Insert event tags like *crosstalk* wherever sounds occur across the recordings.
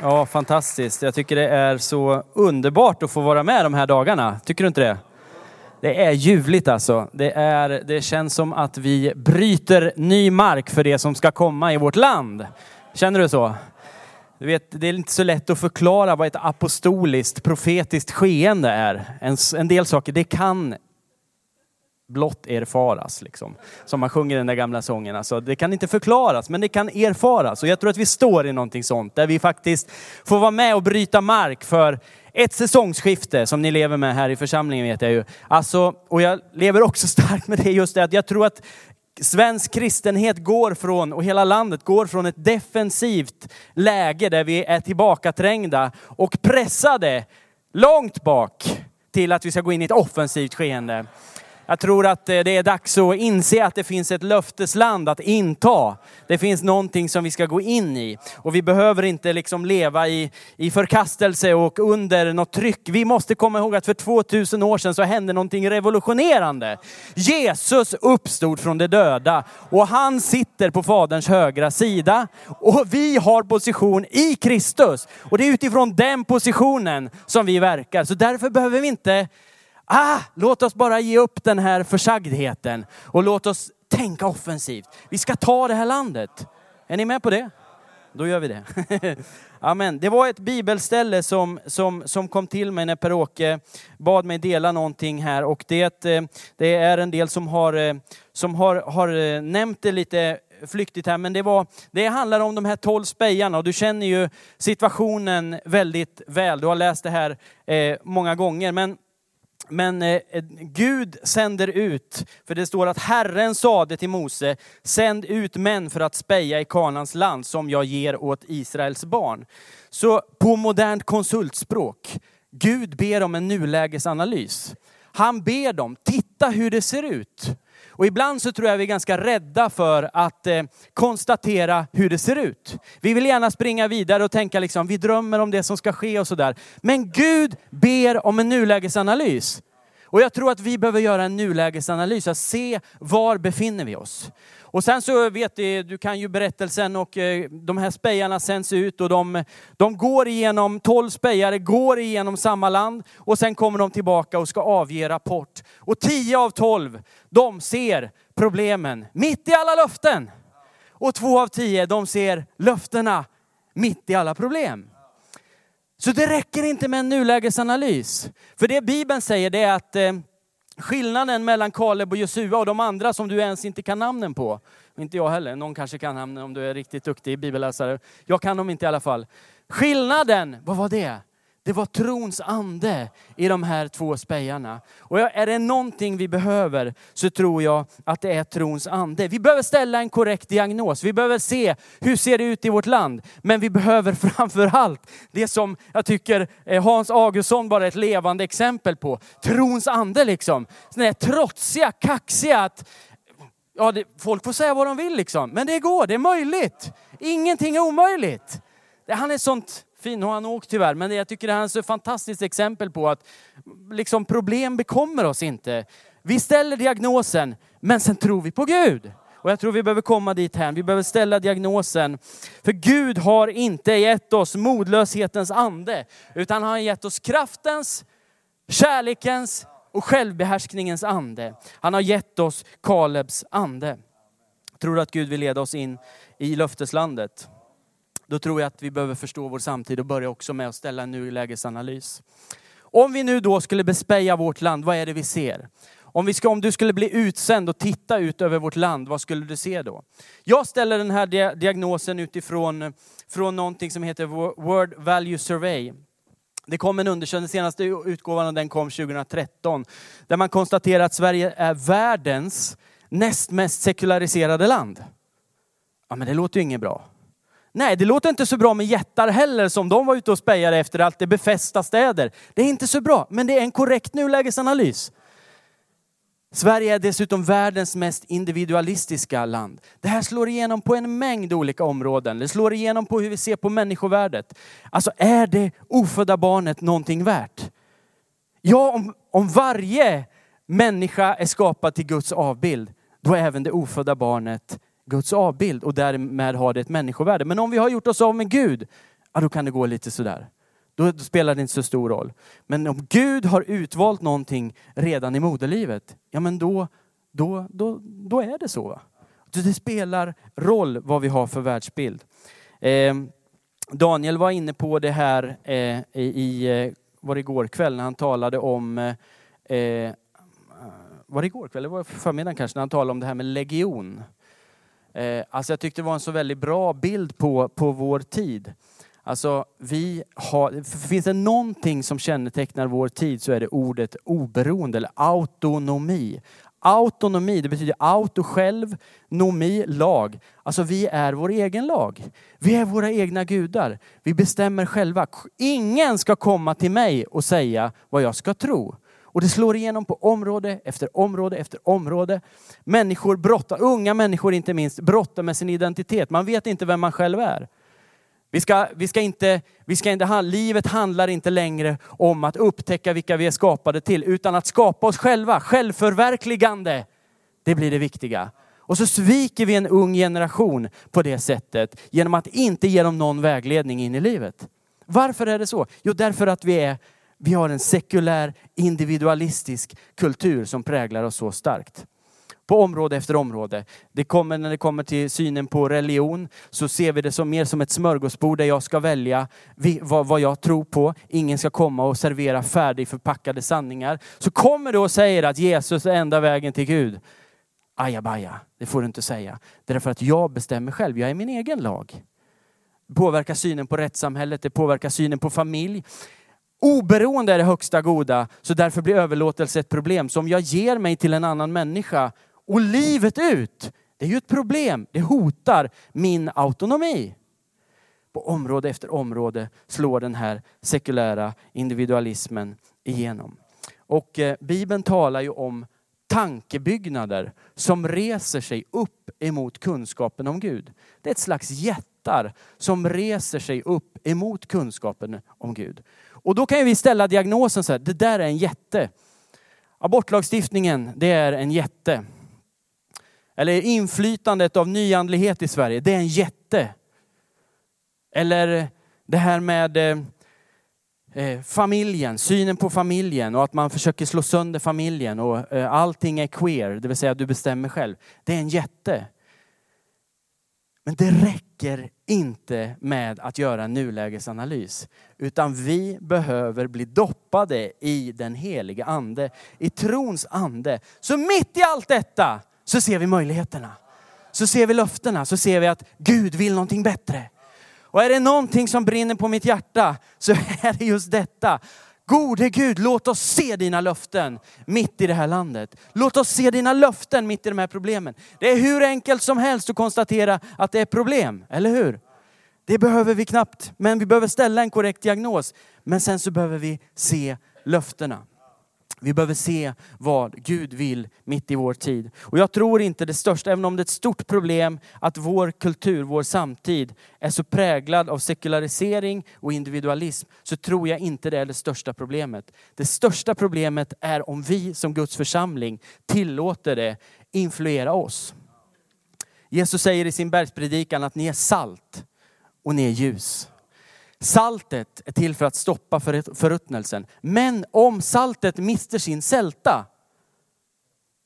Ja, fantastiskt. Jag tycker det är så underbart att få vara med de här dagarna. Tycker du inte det? Det är ljuvligt alltså. Det, är, det känns som att vi bryter ny mark för det som ska komma i vårt land. Känner du så? Du vet, det är inte så lätt att förklara vad ett apostoliskt, profetiskt skeende är. En, en del saker, det kan blott erfaras. Liksom. Som man sjunger i den där gamla sången. Alltså, det kan inte förklaras, men det kan erfaras. Och jag tror att vi står i någonting sånt, där vi faktiskt får vara med och bryta mark för ett säsongsskifte som ni lever med här i församlingen vet jag ju. Alltså, och jag lever också *laughs* starkt med det just det att jag tror att svensk kristenhet går från, och hela landet går från ett defensivt läge där vi är tillbakaträngda och pressade långt bak till att vi ska gå in i ett offensivt skeende. Jag tror att eh, det är dags att inse att det finns ett löftesland att inta. Det finns någonting som vi ska gå in i. Och vi behöver inte liksom leva i, i förkastelse och under något tryck. Vi måste komma ihåg att för 2000 år sedan så hände någonting revolutionerande. Jesus uppstod från de döda och han sitter på Faderns högra sida. Och vi har position i Kristus. Och det är utifrån den positionen som vi verkar. Så därför behöver vi inte Ah, låt oss bara ge upp den här försagdheten och låt oss tänka offensivt. Vi ska ta det här landet. Är ni med på det? Då gör vi det. *laughs* Amen. Det var ett bibelställe som, som, som kom till mig när Per-Åke bad mig dela någonting här och det, eh, det är en del som har, eh, som har, har eh, nämnt det lite flyktigt här, men det, var, det handlar om de här tolv spejarna och du känner ju situationen väldigt väl. Du har läst det här eh, många gånger. Men men eh, Gud sänder ut, för det står att Herren sade till Mose, sänd ut män för att speja i Kanans land som jag ger åt Israels barn. Så på modernt konsultspråk, Gud ber om en nulägesanalys. Han ber dem, titta hur det ser ut. Och ibland så tror jag vi är ganska rädda för att eh, konstatera hur det ser ut. Vi vill gärna springa vidare och tänka liksom, vi drömmer om det som ska ske och sådär. Men Gud ber om en nulägesanalys. Och jag tror att vi behöver göra en nulägesanalys, att se var befinner vi oss. Och sen så vet du, du kan ju berättelsen och eh, de här spejarna sänds ut och de, de går igenom, tolv spejare går igenom samma land och sen kommer de tillbaka och ska avge rapport. Och tio av tolv, de ser problemen mitt i alla löften. Och två av tio, de ser löftena mitt i alla problem. Så det räcker inte med en nulägesanalys. För det Bibeln säger det är att eh, skillnaden mellan Kaleb och Josua och de andra som du ens inte kan namnen på, inte jag heller, någon kanske kan namnen om du är riktigt duktig bibelläsare. Jag kan dem inte i alla fall. Skillnaden, vad var det? Det var trons ande i de här två spejarna. Och är det någonting vi behöver så tror jag att det är trons ande. Vi behöver ställa en korrekt diagnos. Vi behöver se hur ser det ut i vårt land. Men vi behöver *laughs* framför allt det som jag tycker eh, Hans Augustsson bara är ett levande exempel på. Trons ande liksom. Sådana här trotsiga, kaxiga att ja, det, folk får säga vad de vill liksom. Men det går, det är möjligt. Ingenting är omöjligt. Han är sånt fin. Nu har han åkt tyvärr, men jag tycker det här är ett fantastiskt exempel på att liksom, problem bekommer oss inte. Vi ställer diagnosen, men sen tror vi på Gud. Och jag tror vi behöver komma dit här. Vi behöver ställa diagnosen. För Gud har inte gett oss modlöshetens ande, utan han har gett oss kraftens, kärlekens och självbehärskningens ande. Han har gett oss Kalebs ande. Tror du att Gud vill leda oss in i löfteslandet? Då tror jag att vi behöver förstå vår samtid och börja också med att ställa en nulägesanalys. Om vi nu då skulle bespeja vårt land, vad är det vi ser? Om, vi ska, om du skulle bli utsänd och titta ut över vårt land, vad skulle du se då? Jag ställer den här diagnosen utifrån från någonting som heter World Value Survey. Det kom en undersökning, den senaste utgåvan av den kom 2013, där man konstaterar att Sverige är världens näst mest sekulariserade land. Ja men det låter ju inget bra. Nej, det låter inte så bra med jättar heller som de var ute och spejade efter allt det befästa städer. Det är inte så bra, men det är en korrekt nulägesanalys. Sverige är dessutom världens mest individualistiska land. Det här slår igenom på en mängd olika områden. Det slår igenom på hur vi ser på människovärdet. Alltså är det ofödda barnet någonting värt? Ja, om, om varje människa är skapad till Guds avbild, då är även det ofödda barnet Guds avbild och därmed har det ett människovärde. Men om vi har gjort oss av med Gud, ja då kan det gå lite sådär. Då spelar det inte så stor roll. Men om Gud har utvalt någonting redan i moderlivet, ja men då, då, då, då är det så. Va? Det spelar roll vad vi har för världsbild. Eh, Daniel var inne på det här eh, i, eh, var det igår kväll när han talade om eh, eh, var det igår kväll? Det var förmiddagen kanske, när han talade om det här med legion. Eh, alltså jag tyckte det var en så väldigt bra bild på, på vår tid. Alltså, vi har, finns det någonting som kännetecknar vår tid så är det ordet oberoende eller autonomi. Autonomi, det betyder auto själv, nomi, lag. Alltså vi är vår egen lag. Vi är våra egna gudar. Vi bestämmer själva. Ingen ska komma till mig och säga vad jag ska tro. Och det slår igenom på område efter område efter område. Människor brottar, unga människor inte minst, brottar med sin identitet. Man vet inte vem man själv är. Vi ska, vi ska inte, vi ska inte, livet handlar inte längre om att upptäcka vilka vi är skapade till, utan att skapa oss själva. Självförverkligande, det blir det viktiga. Och så sviker vi en ung generation på det sättet genom att inte ge dem någon vägledning in i livet. Varför är det så? Jo, därför att vi, är, vi har en sekulär individualistisk kultur som präglar oss så starkt på område efter område. Det kommer, när det kommer till synen på religion så ser vi det som mer som ett smörgåsbord där jag ska välja vad, vad jag tror på. Ingen ska komma och servera färdigförpackade sanningar. Så kommer du och säger att Jesus är enda vägen till Gud. Ajabaja, det får du inte säga. Det är därför att jag bestämmer själv, jag är min egen lag. Det påverkar synen på rättssamhället, det påverkar synen på familj. Oberoende är det högsta goda, så därför blir överlåtelse ett problem. Så om jag ger mig till en annan människa och livet ut. Det är ju ett problem. Det hotar min autonomi. På område efter område slår den här sekulära individualismen igenom. Och eh, Bibeln talar ju om tankebyggnader som reser sig upp emot kunskapen om Gud. Det är ett slags jättar som reser sig upp emot kunskapen om Gud. Och då kan vi ställa diagnosen så här, det där är en jätte. Abortlagstiftningen, det är en jätte. Eller inflytandet av nyandlighet i Sverige, det är en jätte. Eller det här med eh, eh familjen, synen på familjen och att man försöker slå sönder familjen och eh, allting är queer, det vill säga du bestämmer själv. Det är en jätte. Men det räcker inte med att göra en nulägesanalys, utan vi behöver bli doppade i den heliga ande, i trons ande. Så mitt i allt detta så ser vi möjligheterna. Så ser vi löftena, så ser vi att Gud vill någonting bättre. Och är det någonting som brinner på mitt hjärta så *laughs* är det just detta. Gode Gud, låt oss se dina löften mitt i det här landet. Låt oss se dina löften mitt i de här problemen. Det är hur enkelt som helst att konstatera att det är problem, eller hur? Det behöver vi knappt, men vi behöver ställa en korrekt diagnos. Men sen så behöver vi se löftena. Vi behöver se vad Gud vill mitt i vår tid. Och jag tror inte det största, även om det är ett stort problem att vår kultur, vår samtid är så präglad av sekularisering och individualism, så tror jag inte det är det största problemet. Det största problemet är om vi som Guds församling tillåter det influera oss. Jesus säger i sin bergspredikan att ni är salt och ni är ljus. Saltet är till för att stoppa förruttnelsen. Men om saltet mister sin sälta,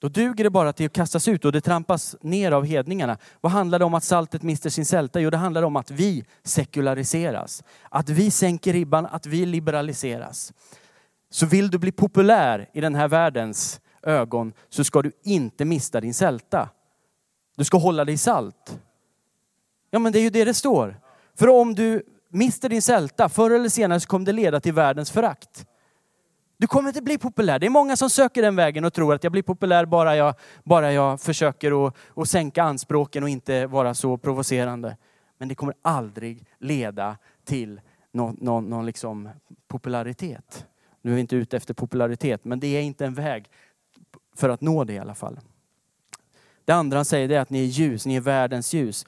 då duger det bara till att kastas ut och det trampas ner av hedningarna. Vad handlar det om att saltet mister sin sälta? Jo, det handlar om att vi sekulariseras. Att vi sänker ribban, att vi liberaliseras. Så vill du bli populär i den här världens ögon så ska du inte mista din sälta. Du ska hålla dig salt. Ja men det är ju det det står. För om du mister din sälta, förr eller senare så kommer det leda till världens förakt. Du kommer inte bli populär. Det är många som söker den vägen och tror att jag blir populär bara jag, bara jag försöker att, att sänka anspråken och inte vara så provocerande. Men det kommer aldrig leda till någon, någon, någon liksom popularitet. Nu är vi inte ute efter popularitet, men det är inte en väg för att nå det i alla fall. Det andra han säger är att ni är ljus, ni är världens ljus.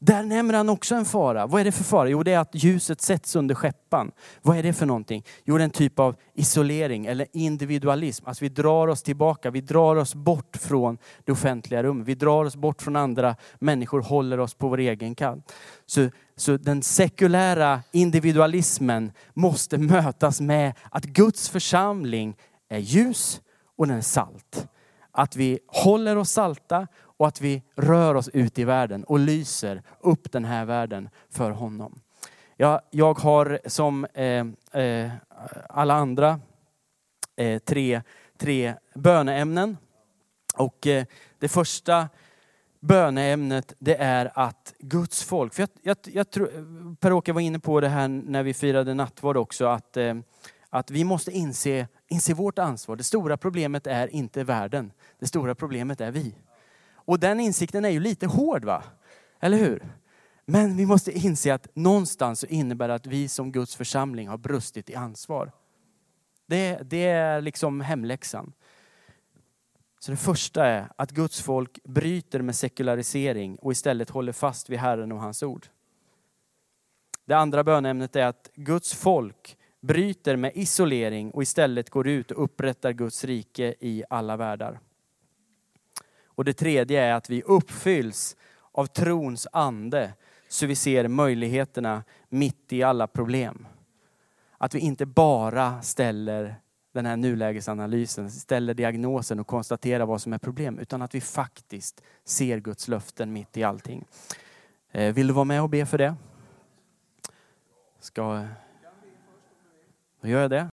Där nämner han också en fara. Vad är det för fara? Jo, det är att ljuset sätts under skeppan. Vad är det för någonting? Jo, det är en typ av isolering eller individualism. Alltså vi drar oss tillbaka, vi drar oss bort från det offentliga rummet. Vi drar oss bort från andra människor, håller oss på vår egen kant. Så, så den sekulära individualismen måste mötas med att Guds församling är ljus och den är salt. Att vi håller oss salta och att vi rör oss ut i världen och lyser upp den här världen för honom. Jag, jag har som eh, eh, alla andra eh, tre, tre böneämnen. Och eh, det första böneämnet det är att Guds folk, för jag, jag, jag tror, Per-Åke var inne på det här när vi firade nattvard också, att, eh, att vi måste inse, inse vårt ansvar. Det stora problemet är inte världen, det stora problemet är vi. Och den insikten är ju lite hård va? Eller hur? Men vi måste inse att någonstans så innebär det att vi som Guds församling har brustit i ansvar. Det, det är liksom hemläxan. Så det första är att Guds folk bryter med sekularisering och istället håller fast vid Herren och hans ord. Det andra bönämnet är att Guds folk bryter med isolering och istället går ut och upprättar Guds rike i alla världar. Och det tredje är att vi uppfylls av trons ande så vi ser möjligheterna mitt i alla problem. Att vi inte bara ställer den här nulägesanalysen, ställer diagnosen och konstaterar vad som är problem, utan att vi faktiskt ser Guds löften mitt i allting. Eh, vill du vara med och be för det? Ska... Då gör jag det.